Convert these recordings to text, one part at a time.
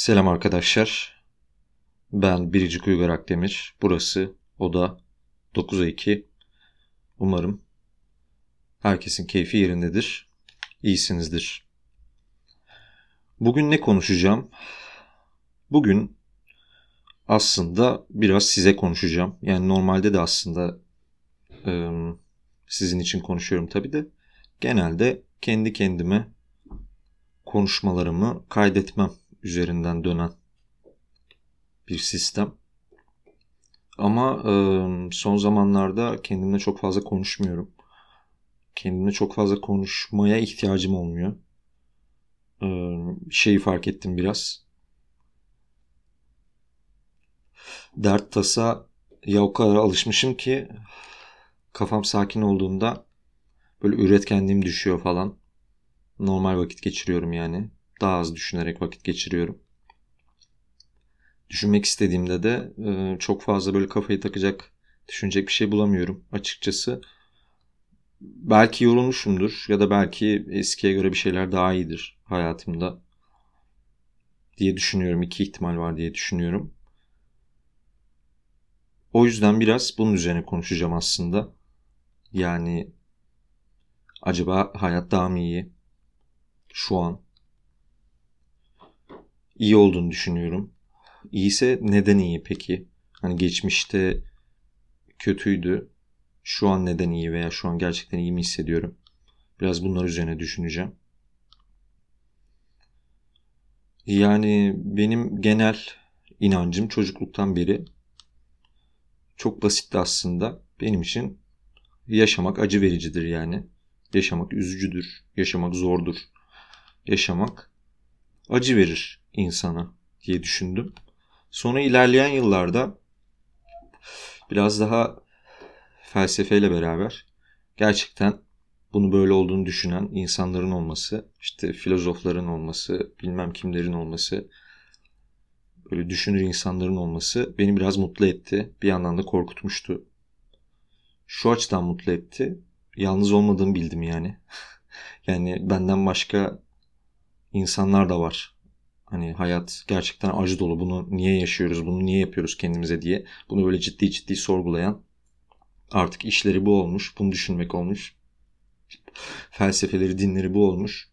Selam arkadaşlar. Ben Biricik Uygar Akdemir. Burası Oda 9'a 2. Umarım herkesin keyfi yerindedir. İyisinizdir. Bugün ne konuşacağım? Bugün aslında biraz size konuşacağım. Yani normalde de aslında e, sizin için konuşuyorum tabii de. Genelde kendi kendime konuşmalarımı kaydetmem üzerinden dönen bir sistem. Ama e, son zamanlarda kendimle çok fazla konuşmuyorum. Kendimle çok fazla konuşmaya ihtiyacım olmuyor. E, şeyi fark ettim biraz. Dert tasa ya o kadar alışmışım ki kafam sakin olduğunda böyle üretkenliğim düşüyor falan. Normal vakit geçiriyorum yani daha az düşünerek vakit geçiriyorum. Düşünmek istediğimde de e, çok fazla böyle kafayı takacak, düşünecek bir şey bulamıyorum açıkçası. Belki yorulmuşumdur ya da belki eskiye göre bir şeyler daha iyidir hayatımda diye düşünüyorum. İki ihtimal var diye düşünüyorum. O yüzden biraz bunun üzerine konuşacağım aslında. Yani acaba hayat daha mı iyi şu an iyi olduğunu düşünüyorum. İyiyse neden iyi peki? Hani geçmişte kötüydü. Şu an neden iyi veya şu an gerçekten iyi mi hissediyorum? Biraz bunlar üzerine düşüneceğim. Yani benim genel inancım çocukluktan beri çok basitti aslında. Benim için yaşamak acı vericidir yani. Yaşamak üzücüdür. Yaşamak zordur. Yaşamak acı verir insana diye düşündüm. Sonra ilerleyen yıllarda biraz daha felsefeyle beraber gerçekten bunu böyle olduğunu düşünen insanların olması, işte filozofların olması, bilmem kimlerin olması, böyle düşünür insanların olması beni biraz mutlu etti. Bir yandan da korkutmuştu. Şu açıdan mutlu etti. Yalnız olmadığımı bildim yani. yani benden başka insanlar da var Hani hayat gerçekten acı dolu. Bunu niye yaşıyoruz? Bunu niye yapıyoruz kendimize diye. Bunu böyle ciddi ciddi sorgulayan artık işleri bu olmuş. Bunu düşünmek olmuş. Felsefeleri, dinleri bu olmuş.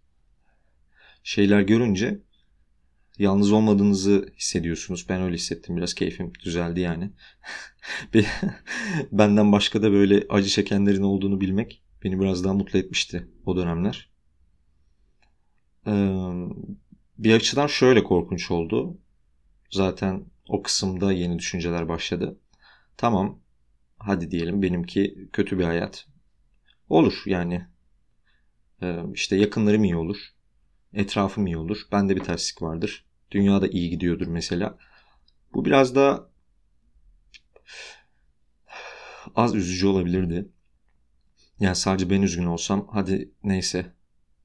Şeyler görünce yalnız olmadığınızı hissediyorsunuz. Ben öyle hissettim. Biraz keyfim düzeldi yani. Benden başka da böyle acı çekenlerin olduğunu bilmek beni biraz daha mutlu etmişti o dönemler. Ee, bir açıdan şöyle korkunç oldu. Zaten o kısımda yeni düşünceler başladı. Tamam hadi diyelim benimki kötü bir hayat. Olur yani. Ee, işte yakınlarım iyi olur. Etrafım iyi olur. Bende bir terslik vardır. Dünyada iyi gidiyordur mesela. Bu biraz da az üzücü olabilirdi. Yani sadece ben üzgün olsam hadi neyse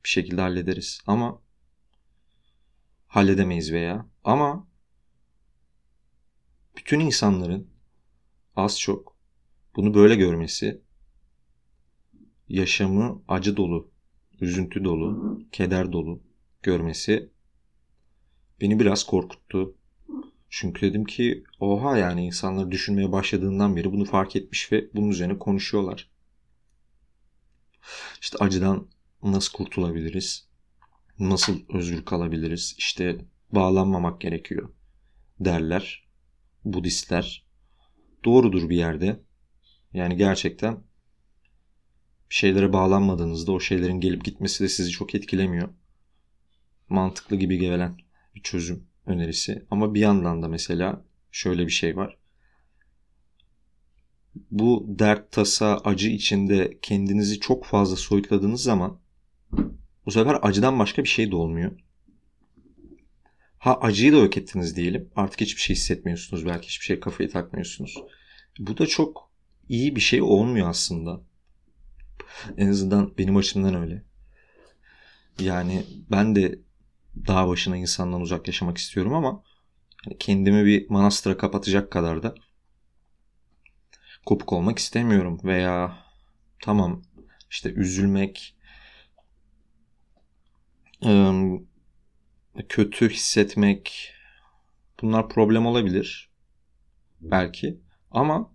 bir şekilde hallederiz. Ama halledemeyiz veya ama bütün insanların az çok bunu böyle görmesi yaşamı acı dolu, üzüntü dolu, keder dolu görmesi beni biraz korkuttu. Çünkü dedim ki oha yani insanlar düşünmeye başladığından beri bunu fark etmiş ve bunun üzerine konuşuyorlar. İşte acıdan nasıl kurtulabiliriz? Nasıl özgür kalabiliriz? İşte bağlanmamak gerekiyor derler Budistler. Doğrudur bir yerde. Yani gerçekten bir şeylere bağlanmadığınızda o şeylerin gelip gitmesi de sizi çok etkilemiyor. Mantıklı gibi gelen bir çözüm önerisi. Ama bir yandan da mesela şöyle bir şey var. Bu dert, tasa, acı içinde kendinizi çok fazla soyutladığınız zaman bu sefer acıdan başka bir şey de olmuyor. Ha acıyı da yok ettiniz diyelim. Artık hiçbir şey hissetmiyorsunuz. Belki hiçbir şey kafayı takmıyorsunuz. Bu da çok iyi bir şey olmuyor aslında. En azından benim açımdan öyle. Yani ben de dağ başına insandan uzak yaşamak istiyorum ama kendimi bir manastıra kapatacak kadar da kopuk olmak istemiyorum veya tamam işte üzülmek, kötü hissetmek, Bunlar problem olabilir. Belki. Ama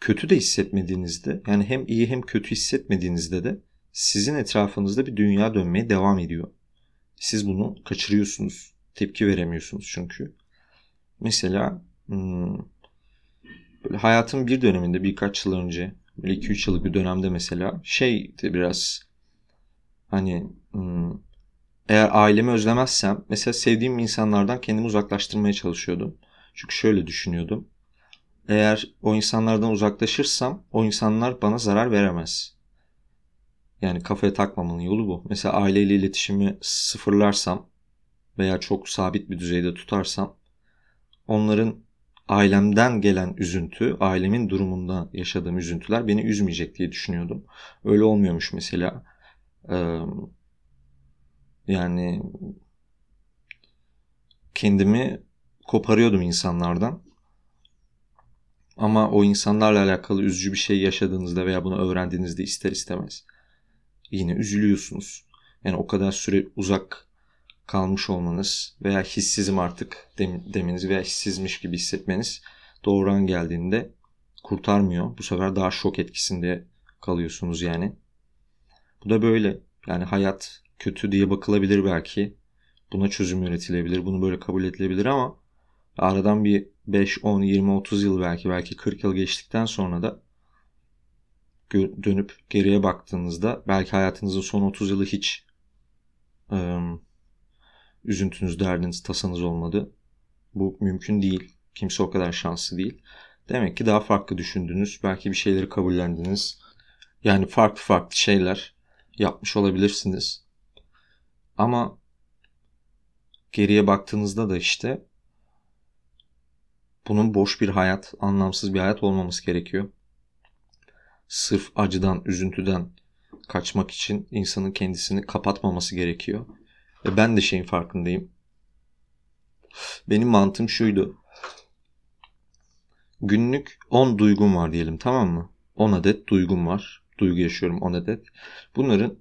kötü de hissetmediğinizde yani hem iyi hem kötü hissetmediğinizde de sizin etrafınızda bir dünya dönmeye devam ediyor. Siz bunu kaçırıyorsunuz. Tepki veremiyorsunuz çünkü. Mesela böyle hayatın bir döneminde birkaç yıl önce böyle 2-3 yıllık bir dönemde mesela şeydi biraz hani eğer ailemi özlemezsem mesela sevdiğim insanlardan kendimi uzaklaştırmaya çalışıyordum. Çünkü şöyle düşünüyordum. Eğer o insanlardan uzaklaşırsam o insanlar bana zarar veremez. Yani kafaya takmamanın yolu bu. Mesela aileyle iletişimi sıfırlarsam veya çok sabit bir düzeyde tutarsam onların ailemden gelen üzüntü, ailemin durumunda yaşadığım üzüntüler beni üzmeyecek diye düşünüyordum. Öyle olmuyormuş mesela. Ee, yani kendimi koparıyordum insanlardan. Ama o insanlarla alakalı üzücü bir şey yaşadığınızda veya bunu öğrendiğinizde ister istemez yine üzülüyorsunuz. Yani o kadar süre uzak kalmış olmanız veya hissizim artık demeniz veya hissizmiş gibi hissetmeniz doğuran geldiğinde kurtarmıyor. Bu sefer daha şok etkisinde kalıyorsunuz yani. Bu da böyle. Yani hayat kötü diye bakılabilir belki. Buna çözüm üretilebilir. Bunu böyle kabul edilebilir ama aradan bir 5, 10, 20, 30 yıl belki belki 40 yıl geçtikten sonra da dönüp geriye baktığınızda belki hayatınızın son 30 yılı hiç ıı, üzüntünüz, derdiniz, tasanız olmadı. Bu mümkün değil. Kimse o kadar şanslı değil. Demek ki daha farklı düşündünüz. Belki bir şeyleri kabullendiniz. Yani farklı farklı şeyler yapmış olabilirsiniz. Ama geriye baktığınızda da işte bunun boş bir hayat, anlamsız bir hayat olmaması gerekiyor. Sırf acıdan, üzüntüden kaçmak için insanın kendisini kapatmaması gerekiyor. Ve ben de şeyin farkındayım. Benim mantığım şuydu. Günlük 10 duygum var diyelim tamam mı? 10 adet duygum var. Duygu yaşıyorum 10 adet. Bunların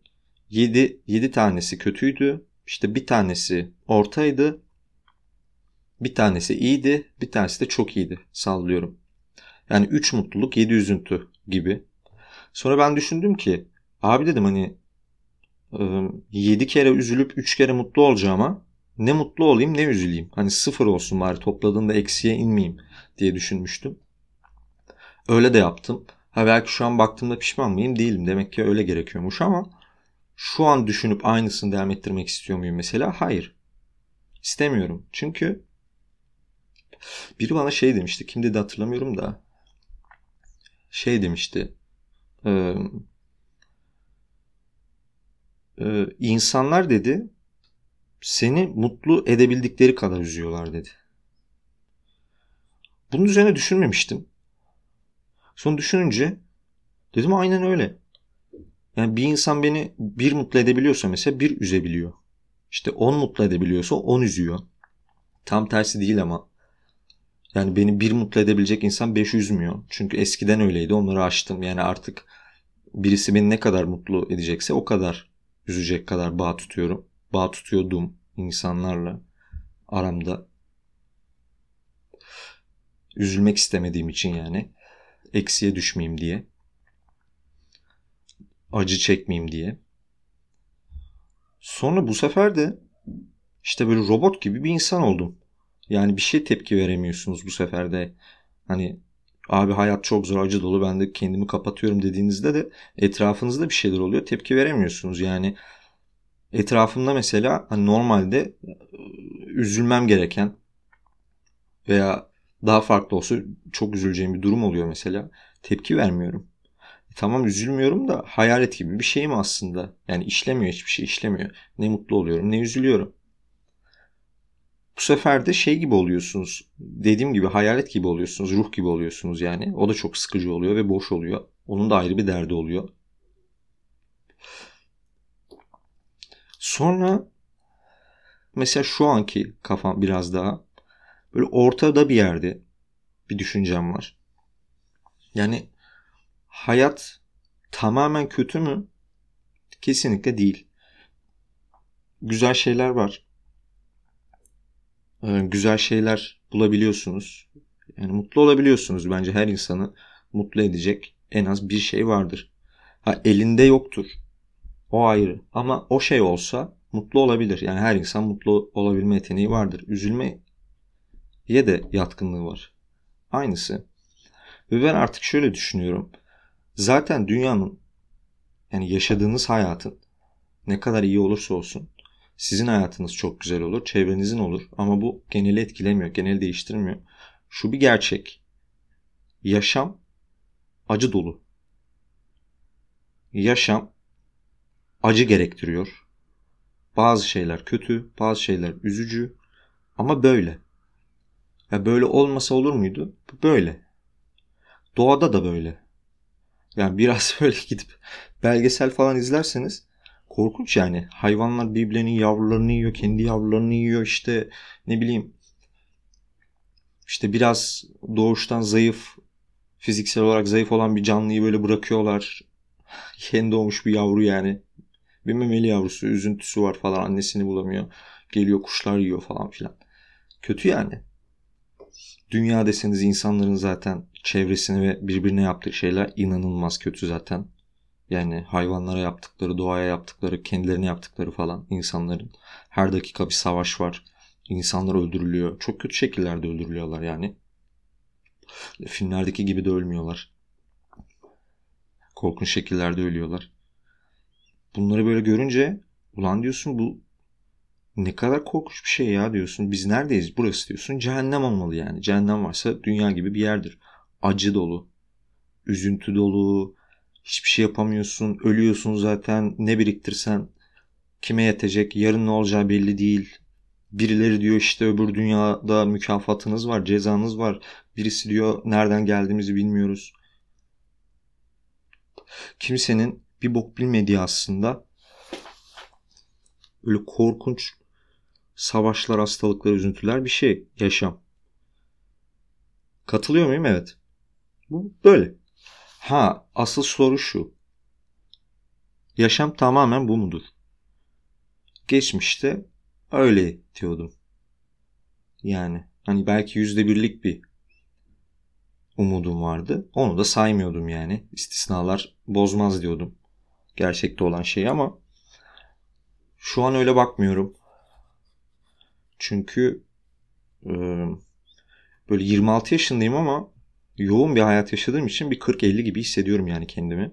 7, 7 tanesi kötüydü. İşte bir tanesi ortaydı. Bir tanesi iyiydi. Bir tanesi de çok iyiydi. Sallıyorum. Yani 3 mutluluk 7 üzüntü gibi. Sonra ben düşündüm ki abi dedim hani 7 kere üzülüp 3 kere mutlu olacağıma ne mutlu olayım ne üzüleyim. Hani sıfır olsun bari topladığında eksiye inmeyeyim diye düşünmüştüm. Öyle de yaptım. Ha belki şu an baktığımda pişman mıyım? Değilim. Demek ki öyle gerekiyormuş ama şu an düşünüp aynısını devam ettirmek istiyor muyum mesela? Hayır. İstemiyorum. Çünkü biri bana şey demişti. Kim dedi hatırlamıyorum da. Şey demişti. Ee, e, insanlar dedi seni mutlu edebildikleri kadar üzüyorlar dedi. Bunun üzerine düşünmemiştim. Son düşününce dedim aynen öyle. Yani bir insan beni bir mutlu edebiliyorsa mesela bir üzebiliyor. İşte on mutlu edebiliyorsa on üzüyor. Tam tersi değil ama. Yani beni bir mutlu edebilecek insan beş üzmüyor. Çünkü eskiden öyleydi onları aştım. Yani artık birisi beni ne kadar mutlu edecekse o kadar üzecek kadar bağ tutuyorum. Bağ tutuyordum insanlarla aramda. Üzülmek istemediğim için yani. Eksiye düşmeyeyim diye. Acı çekmeyeyim diye. Sonra bu sefer de işte böyle robot gibi bir insan oldum. Yani bir şey tepki veremiyorsunuz bu sefer de. Hani abi hayat çok zor acı dolu ben de kendimi kapatıyorum dediğinizde de etrafınızda bir şeyler oluyor tepki veremiyorsunuz. Yani etrafımda mesela hani normalde üzülmem gereken veya daha farklı olsa çok üzüleceğim bir durum oluyor mesela. Tepki vermiyorum. E, tamam üzülmüyorum da hayalet gibi bir şey mi aslında? Yani işlemiyor hiçbir şey işlemiyor. Ne mutlu oluyorum ne üzülüyorum. Bu sefer de şey gibi oluyorsunuz. Dediğim gibi hayalet gibi oluyorsunuz. Ruh gibi oluyorsunuz yani. O da çok sıkıcı oluyor ve boş oluyor. Onun da ayrı bir derdi oluyor. Sonra mesela şu anki kafam biraz daha böyle ortada bir yerde bir düşüncem var. Yani hayat tamamen kötü mü? Kesinlikle değil. Güzel şeyler var. e, güzel şeyler bulabiliyorsunuz. Yani mutlu olabiliyorsunuz. Bence her insanı mutlu edecek en az bir şey vardır. Ha elinde yoktur. O ayrı. Ama o şey olsa mutlu olabilir. Yani her insan mutlu olabilme yeteneği vardır. Üzülmeye de yatkınlığı var. Aynısı. Ve ben artık şöyle düşünüyorum. Zaten dünyanın yani yaşadığınız hayatın ne kadar iyi olursa olsun sizin hayatınız çok güzel olur, çevrenizin olur ama bu geneli etkilemiyor, geneli değiştirmiyor. Şu bir gerçek. Yaşam acı dolu. Yaşam acı gerektiriyor. Bazı şeyler kötü, bazı şeyler üzücü ama böyle. Ya böyle olmasa olur muydu? Böyle. Doğada da böyle. Yani biraz böyle gidip belgesel falan izlerseniz korkunç yani. Hayvanlar birbirlerinin yavrularını yiyor, kendi yavrularını yiyor işte ne bileyim. İşte biraz doğuştan zayıf, fiziksel olarak zayıf olan bir canlıyı böyle bırakıyorlar. Yeni doğmuş bir yavru yani. Bir memeli yavrusu, üzüntüsü var falan annesini bulamıyor. Geliyor kuşlar yiyor falan filan. Kötü yani. Dünya deseniz insanların zaten çevresine ve birbirine yaptığı şeyler inanılmaz kötü zaten. Yani hayvanlara yaptıkları, doğaya yaptıkları, kendilerine yaptıkları falan insanların. Her dakika bir savaş var. İnsanlar öldürülüyor. Çok kötü şekillerde öldürülüyorlar yani. Filmlerdeki gibi de ölmüyorlar. Korkunç şekillerde ölüyorlar. Bunları böyle görünce ulan diyorsun bu ne kadar korkunç bir şey ya diyorsun. Biz neredeyiz? Burası diyorsun. Cehennem olmalı yani. Cehennem varsa dünya gibi bir yerdir. Acı dolu. Üzüntü dolu. Hiçbir şey yapamıyorsun. Ölüyorsun zaten. Ne biriktirsen kime yetecek? Yarın ne olacağı belli değil. Birileri diyor işte öbür dünyada mükafatınız var, cezanız var. Birisi diyor nereden geldiğimizi bilmiyoruz. Kimsenin bir bok bilmediği aslında öyle korkunç savaşlar, hastalıklar, üzüntüler bir şey. Yaşam. Katılıyor muyum? Evet. Bu böyle. Ha asıl soru şu. Yaşam tamamen bu mudur? Geçmişte öyle diyordum. Yani hani belki yüzde birlik bir umudum vardı. Onu da saymıyordum yani. İstisnalar bozmaz diyordum. Gerçekte olan şey ama şu an öyle bakmıyorum. Çünkü e, böyle 26 yaşındayım ama yoğun bir hayat yaşadığım için bir 40-50 gibi hissediyorum yani kendimi.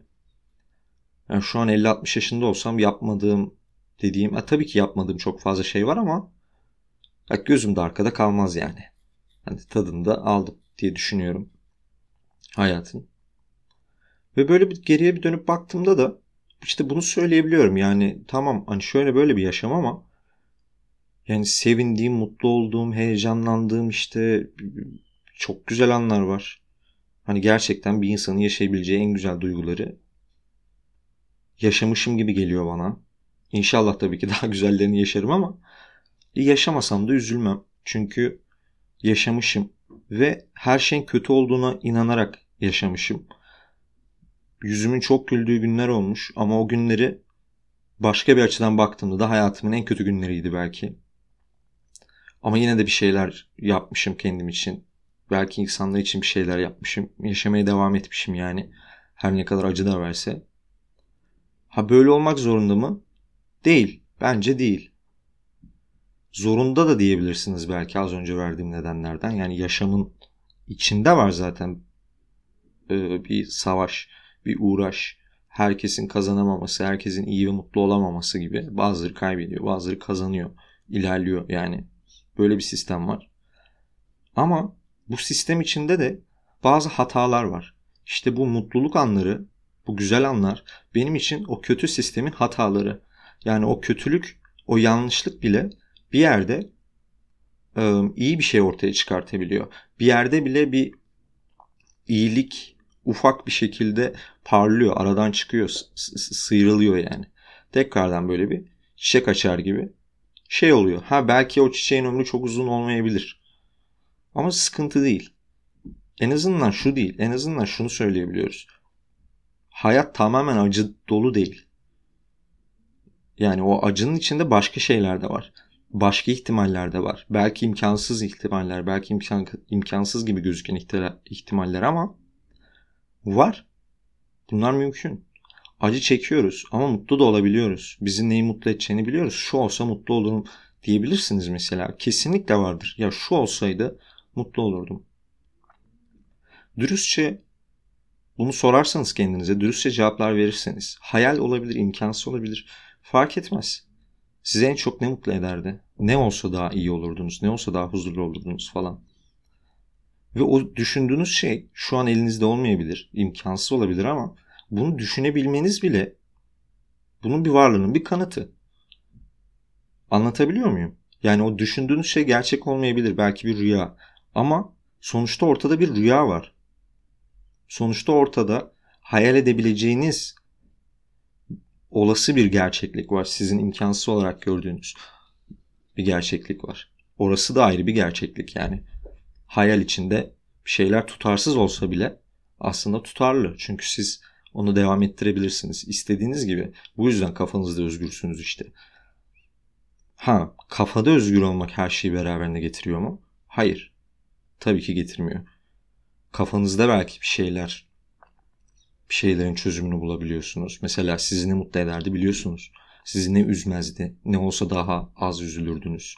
Yani şu an 50-60 yaşında olsam yapmadığım dediğim, a, tabii ki yapmadığım çok fazla şey var ama bak gözüm de arkada kalmaz yani. Hani tadını da aldım diye düşünüyorum hayatın. Ve böyle bir geriye bir dönüp baktığımda da işte bunu söyleyebiliyorum. Yani tamam hani şöyle böyle bir yaşam ama yani sevindiğim, mutlu olduğum, heyecanlandığım işte çok güzel anlar var. Hani gerçekten bir insanın yaşayabileceği en güzel duyguları yaşamışım gibi geliyor bana. İnşallah tabii ki daha güzellerini yaşarım ama yaşamasam da üzülmem. Çünkü yaşamışım ve her şeyin kötü olduğuna inanarak yaşamışım. Yüzümün çok güldüğü günler olmuş ama o günleri başka bir açıdan baktığımda da hayatımın en kötü günleriydi belki. Ama yine de bir şeyler yapmışım kendim için. Belki insanlar için bir şeyler yapmışım. Yaşamaya devam etmişim yani. Her ne kadar acı da verse. Ha böyle olmak zorunda mı? Değil. Bence değil. Zorunda da diyebilirsiniz belki az önce verdiğim nedenlerden. Yani yaşamın içinde var zaten e, bir savaş, bir uğraş. Herkesin kazanamaması, herkesin iyi ve mutlu olamaması gibi. Bazıları kaybediyor, bazıları kazanıyor, ilerliyor yani. Böyle bir sistem var. Ama bu sistem içinde de bazı hatalar var. İşte bu mutluluk anları, bu güzel anlar benim için o kötü sistemin hataları. Yani o kötülük, o yanlışlık bile bir yerde e, iyi bir şey ortaya çıkartabiliyor. Bir yerde bile bir iyilik ufak bir şekilde parlıyor, aradan çıkıyor, sıyrılıyor yani. Tekrardan böyle bir çiçek açar gibi şey oluyor. Ha belki o çiçeğin ömrü çok uzun olmayabilir. Ama sıkıntı değil. En azından şu değil. En azından şunu söyleyebiliyoruz. Hayat tamamen acı dolu değil. Yani o acının içinde başka şeyler de var. başka ihtimaller de var. Belki imkansız ihtimaller, belki imkan, imkansız gibi gözüken ihtimaller ama var. Bunlar mümkün. Acı çekiyoruz ama mutlu da olabiliyoruz. Bizi neyi mutlu edeceğini biliyoruz. Şu olsa mutlu olurum diyebilirsiniz mesela. Kesinlikle vardır. Ya şu olsaydı mutlu olurdum. Dürüstçe bunu sorarsanız kendinize, dürüstçe cevaplar verirseniz, hayal olabilir, imkansız olabilir, fark etmez. Size en çok ne mutlu ederdi? Ne olsa daha iyi olurdunuz, ne olsa daha huzurlu olurdunuz falan. Ve o düşündüğünüz şey şu an elinizde olmayabilir, imkansız olabilir ama bunu düşünebilmeniz bile bunun bir varlığının bir kanıtı. Anlatabiliyor muyum? Yani o düşündüğünüz şey gerçek olmayabilir, belki bir rüya. Ama sonuçta ortada bir rüya var. Sonuçta ortada hayal edebileceğiniz olası bir gerçeklik var. Sizin imkansız olarak gördüğünüz bir gerçeklik var. Orası da ayrı bir gerçeklik yani. Hayal içinde şeyler tutarsız olsa bile aslında tutarlı. Çünkü siz onu devam ettirebilirsiniz. İstediğiniz gibi. Bu yüzden kafanızda özgürsünüz işte. Ha, kafada özgür olmak her şeyi beraberinde getiriyor mu? Hayır. Tabii ki getirmiyor. Kafanızda belki bir şeyler bir şeylerin çözümünü bulabiliyorsunuz. Mesela sizi ne mutlu ederdi biliyorsunuz. Sizi ne üzmezdi, ne olsa daha az üzülürdünüz.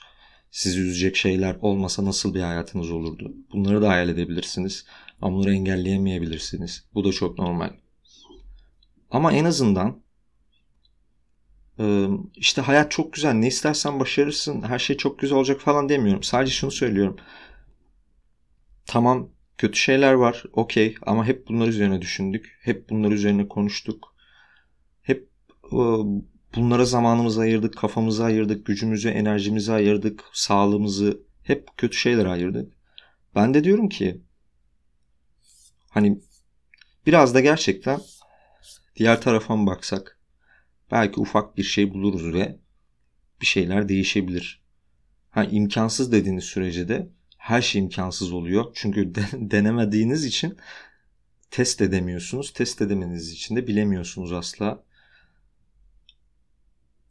Sizi üzecek şeyler olmasa nasıl bir hayatınız olurdu? Bunları da hayal edebilirsiniz. Ama bunları engelleyemeyebilirsiniz. Bu da çok normal. Ama en azından işte hayat çok güzel. Ne istersen başarırsın. Her şey çok güzel olacak falan demiyorum. Sadece şunu söylüyorum. Tamam Kötü şeyler var, okey ama hep bunlar üzerine düşündük. Hep bunlar üzerine konuştuk. Hep bunlara zamanımızı ayırdık, kafamızı ayırdık, gücümüzü, enerjimizi ayırdık, sağlığımızı hep kötü şeyler ayırdık. Ben de diyorum ki hani biraz da gerçekten diğer tarafa mı baksak belki ufak bir şey buluruz ve bir şeyler değişebilir. Ha imkansız dediğiniz sürece de her şey imkansız oluyor. Çünkü de, denemediğiniz için test edemiyorsunuz. Test edemeniz için de bilemiyorsunuz asla.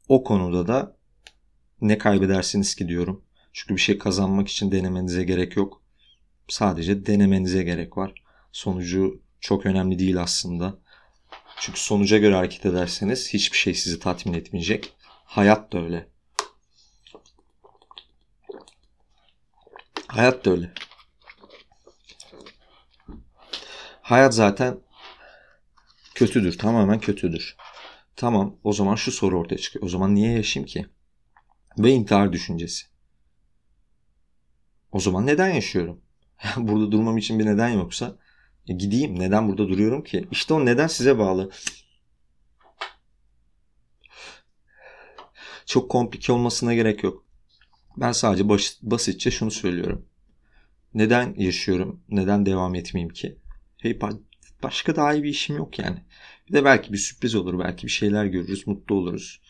O konuda da ne kaybedersiniz ki diyorum. Çünkü bir şey kazanmak için denemenize gerek yok. Sadece denemenize gerek var. Sonucu çok önemli değil aslında. Çünkü sonuca göre hareket ederseniz hiçbir şey sizi tatmin etmeyecek. Hayat da öyle. Hayat da öyle. Hayat zaten kötüdür. Tamamen kötüdür. Tamam o zaman şu soru ortaya çıkıyor. O zaman niye yaşayayım ki? Ve intihar düşüncesi. O zaman neden yaşıyorum? burada durmam için bir neden yoksa e gideyim. Neden burada duruyorum ki? İşte o neden size bağlı. Çok komplike olmasına gerek yok. Ben sadece baş, basitçe şunu söylüyorum. Neden yaşıyorum? Neden devam etmeyeyim ki? Hey, başka daha iyi bir işim yok yani. Bir de belki bir sürpriz olur. Belki bir şeyler görürüz. Mutlu oluruz.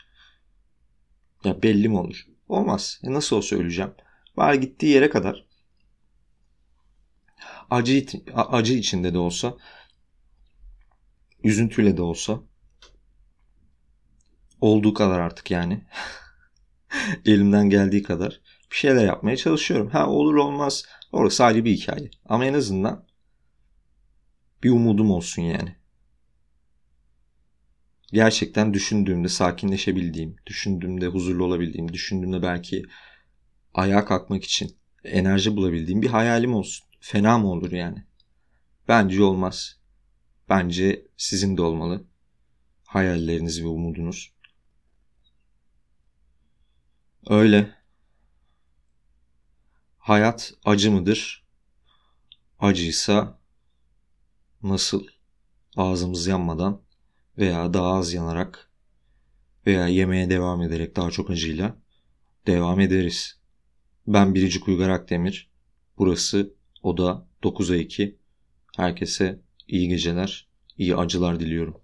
Ya belli mi olur? Olmaz. E nasıl olsa öleceğim. Var gittiği yere kadar acı, acı içinde de olsa üzüntüyle de olsa olduğu kadar artık yani elimden geldiği kadar bir şeyler yapmaya çalışıyorum. Ha olur olmaz orası ayrı bir hikaye. Ama en azından bir umudum olsun yani. Gerçekten düşündüğümde sakinleşebildiğim, düşündüğümde huzurlu olabildiğim, düşündüğümde belki ayağa kalkmak için enerji bulabildiğim bir hayalim olsun. Fena mı olur yani? Bence olmaz. Bence sizin de olmalı. Hayalleriniz ve umudunuz. Öyle. Hayat acı mıdır? Acıysa nasıl ağzımız yanmadan veya daha az yanarak veya yemeye devam ederek daha çok acıyla devam ederiz. Ben Biricik Uygar Akdemir. Burası Oda 9'a 2. Herkese iyi geceler, iyi acılar diliyorum.